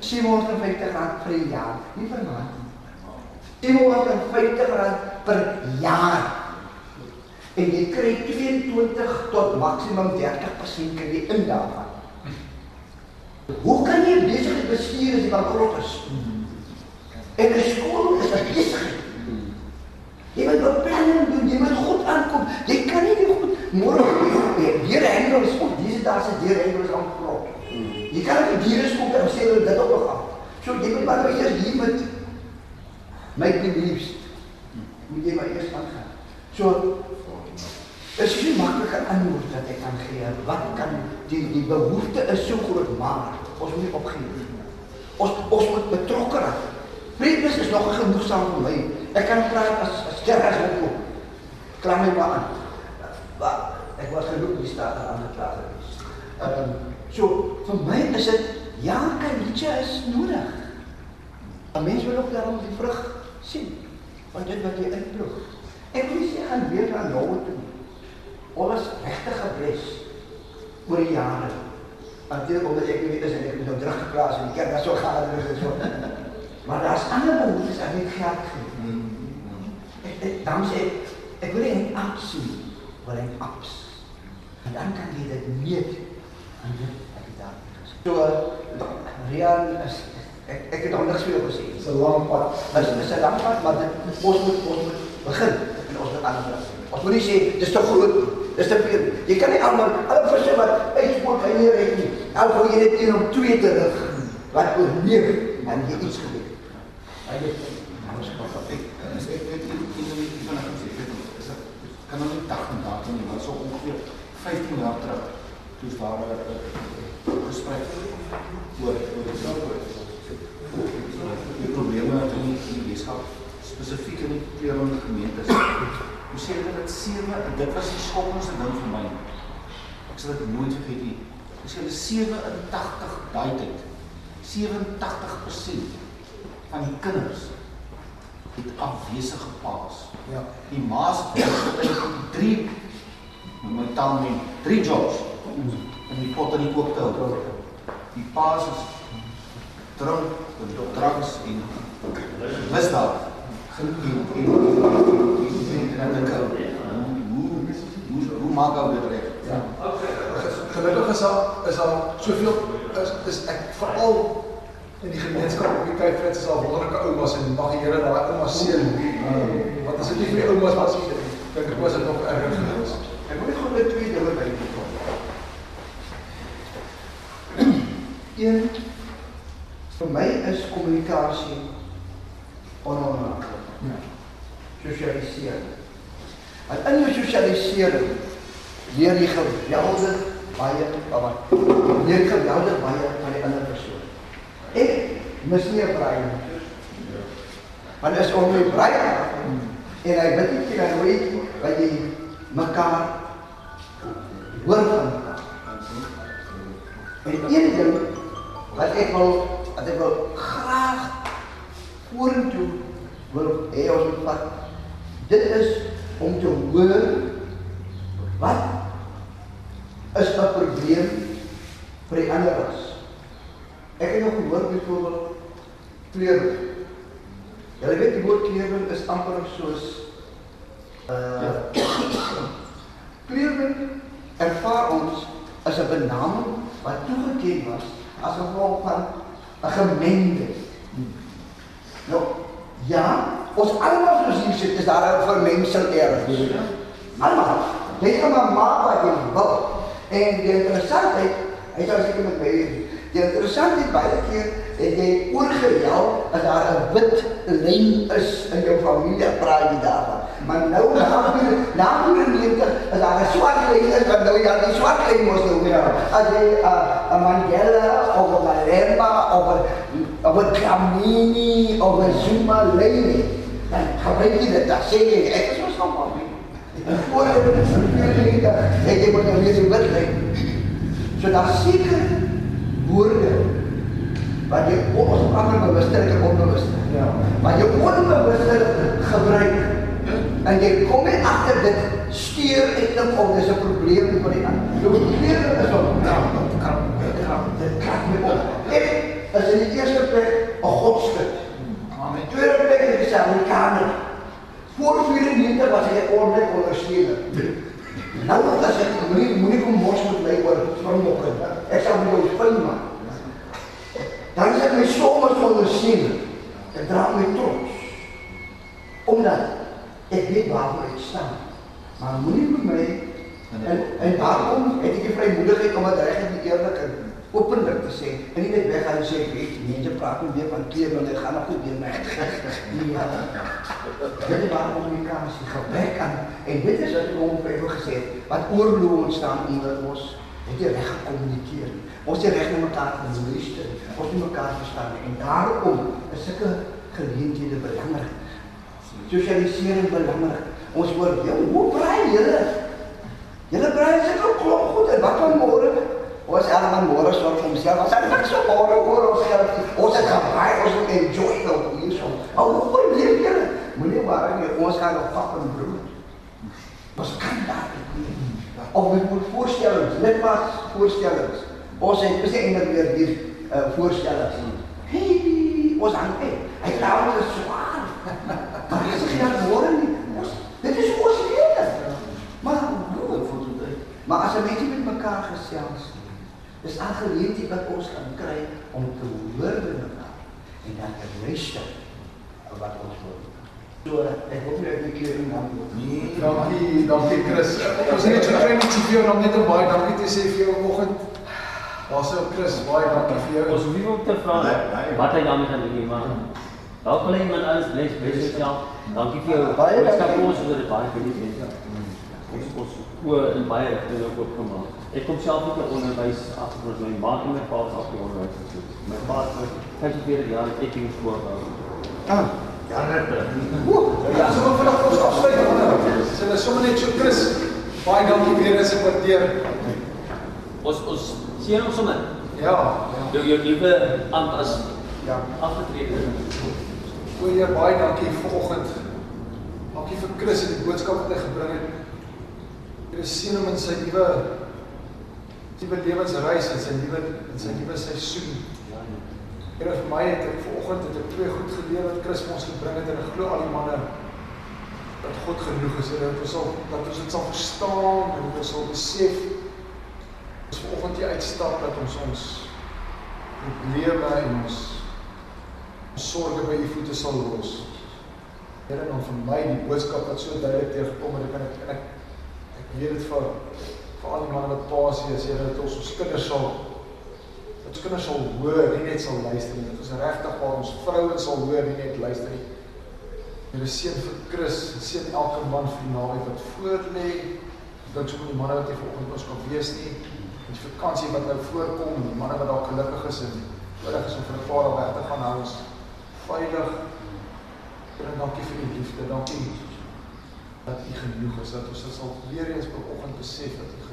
750 rand vir 'n jaar, nie 'n maand nie. 750 rand per jaar. En jy kry 22 tot maksimum 30% kan jy in daarvan. Hoe kan jy besigheid bestuur as jy bankrot is? En 'n skool is 'n besigheid. Jy moet beplanning doen, jy moet goed aankom. Jy kan nie die goed môre weer handles op dis daar se deur handles aan prop. Jy kan nie diere skoop en sê hulle dit op gaan. So jy moet maar nou eers hier met my beliefs. Moet jy maar eers aangaan. So is nie maklike antwoord wat ek kan gee. Wat kan die die behoefte is so groot maar ons moet nie opgee. Ons ons moet betrokke raak. Preekers is nog genoegsaam vir my. Ek kan praat as as kerk opkom. Kla my maar aan. Ek was genoeg die staat aan die klaar gewees. Ehm so vir my is dit ja, kalietjie is nodig. 'n Mens wil ook daarom die vrug sien van dit wat jy inploeg. Ek wil sê gaan weer na nou toe. Ons regtig gebless oor die jare. Natuurlik omdat ek weet as ek nou teruggeplaas in die kerk, dat so gaan is so. (laughs) Maar daar's ander behoeftes wat net geld gee. Ek, ek dan sê ek, ek wil nie net sien, wil ek ups. En dan kan jy dit meet aan dit wat jy daar gesê. So Rian is ek ek het nog niks meer gesê.
Dis 'n lang pad.
Dit is 'n lang pad, maar dit ons moet ons moet begin en ons moet aanbring. Ons moet nie sê dis te groot nie. Dis te veel. Jy kan nie almal alle verse wat uitspook kan nie reg nie. Al wil jy net een om twee te rig. Wat oorleef en jy iets gebeur. Hy het ons gehad.
Ek 15 jaar terug toe daar 'n gesprek oor oor die die probleme in die Weskaap spesifiek in die kleurende gemeentes. Hoe sê hulle dat sewe dit was die skokkendste ding vir my. Ek sal dit nooit vergeet nie. Hoe sê hulle 87 daai tyd. 87% van die kinders het afwesige paas.
Ja.
Die ma's het 3 En my taal my drie jobs in die pottery koop te hou. Die paas is drink, dranks en misdaad. Hoe maak ou dit reg?
Ja. Gelukkig is daar is daar soveel is, is ek veral in die gemeenskap op die Kaapvlei is daar wonderlike oumas en mag die Here daai oumas seën. Wat is dit nie vir die oumas wat sê? Dink ek was dit nog erger geweest.
Een vir my is kommunikasie ononafhanklik.
Ja.
Sosialisering. En in jou sosialisering leer jy geweldig baie van wat leer geweldig baie van die ander persoon. Ek mis nie 'n braai nie. Want as om my braai en hy bid nie dan hoe wat jy mekaar hoor van mekaar. En een ding wat ek wil wat ek wil graag vorentoe wil hê ons moet vat. Dit is om te hoor wat is 'n probleem vir die ander ras. Ek het nog gehoor byvoorbeeld kleur. Julle weet die woord kleur is amper soos (coughs) uh kleur ervaar ons as 'n benaming wat toegeken was as gevolg van 'n gemengde. Nou, ja, ons almal soos hier sit, is daar 'n vermengsel ergens. Almal. Jy kan maar maak wat jy wil. En die interessantheid, hy sê seker met my, die interessantheid baie keer het jy oorgehel as daar 'n wit lyn is in jou familie, praat jy daarvan. Maar nou na na 90 as daar 'n swart lyn is, dan nou ja, die swart lyn mos nou weer. As jy 'n 'n Mandela of 'n Malemba of 'n of 'n Dlamini of 'n Zuma lyn, dan gebruik jy dit, dan sê jy ek is mos nog maar Voor dit ek jy moet nou weer die wit lyn. So daar seker woorde wat jy ons ander bewustelik en onbewuste.
Ja.
Wat jy onbewuste gebruik en jy kom net agter dit steur ek dink of dis 'n probleem vir die ander. Jou probleem is om nou dit kan dit kan dit kan nie op. Ek as in die eerste plek 'n godstuk. Maar in tweede plek is dit 'n Amerikaner. Voor 94 was hy 'n ordentlik ondersteuner. Nou as ek moenie moenie kom mos met my oor springbokke. Ek sal met jou fyn maak. Dan is ek my soms ondersteuner. Ek dra my trots. Omdat ek weet waarvoor ek staan. Maar moenie met my en en daarom het ek die vrymoedigheid om dit reg en eerlik en openlik te sê en nie net weg gaan sê weet mense praat nie weer van keer want dit gaan nog nie weer my. (laughs) Ja. Dit is waar kommunikasie gebrek aan en dit is wat ek hom vir gesê het, wat oorlog ontstaan onder ons het jy reg gekommunikeer. nie. Ons het reg na mekaar geluister. Ons het mekaar verstaan en daarom is sulke geleenthede belangrik. Sosialisering belangrik. Ons hoor, "Jou, hoe braai julle?" Julle braai seker klop goed en wat van môre? Ons almal môre sorg vir homself. Ons het niks op môre oor ons geld. Ons het gebraai, ons moet enjoy nou hierso. Ou, hoe leef julle? Moenie waar nie, ons gaan nog pap en brood. Ons kan daar nie. Of we moet voorstellings, net maar voorstellings. Ons het gesê eintlik weer hier uh, voorstellings. Hey, ons hang uit. Hy raak ons swaar. Maar dis geen môre nie. Ons, dit is ons lewe. Maar Maar as 'n mensie met mekaar gesels, dis al geleentheid wat ons kan kry om te hoor by mekaar en dan te luister wat ons hoor. So ek hoop jy het 'n keer in dan
Nee.
Dankie, dankie Chris. Ons het net so klein ietsie vir jou om net om baie dankie te sê vir jou vanoggend. Daar's ou Chris, baie dankie vir jou.
Ons hoef nie om te vra
Nee, nee.
wat hy daarmee gaan doen nie, maar wil hy iemand anders bless, bless jouself. Dankie vir jou
Baie
boodskap
dankie.
vir ons, sodat dit baie geniet mense. Ons ons oor in baie rigtings ook oopgemaak. Ek kom self uit 'n onderwys agtergrond, my ma en my pa is af die onderwys gesoek. My pa het 45 jaar ek in skool gehou.
Ah,
Ja, net.
Ja, so vanaf ons afsluit dan. Dis hulle sommer net so Chris. Baie dankie weer eens ek waardeer.
Ons ons sien hom sommer.
Ja, ja.
Jou jou nuwe amp as
ja.
afgetrede.
Goeie baie dankie vanoggend. Dankie vir Chris en die boodskap wat hy gebring het. Here seën hom in sy nuwe nuwe lewensreis en sy nuwe in sy nuwe seisoen. Here vir my het ek vanoggend het ek twee goed geleer wat Chris vir ons gebring het en ek glo al die manne dat God genoeg is. Here dat ons sal dat ons dit sal verstaan en dat ons sal besef ons vanoggend hier uitstap dat ons ons probleme en ons sorge by u voete sal los. Here dan vir my die boodskap wat so duidelik teëgekom het, kan ek ek ek weet dit vir vir al die manne wat paas is, Here dat ons ons kinders sal dat ons kinders sal hoor, nie net sal luister nie. Dat ons regtig waar ons vrouens sal hoor, nie net luister nie. Here seën vir Chris, seën elke man vir die naweek wat voor lê. Dink sommer die manne wat hier vanoggend ons kan wees nie. Die vakansie wat nou voorkom, die manne wat dalk gelukkig is en nodig is om vir 'n paar dae weg te gaan, ons veilig. Here, dankie vir u liefde. Dankie dat u genoeg is dat ons sal weer eens vanoggend besef dat u.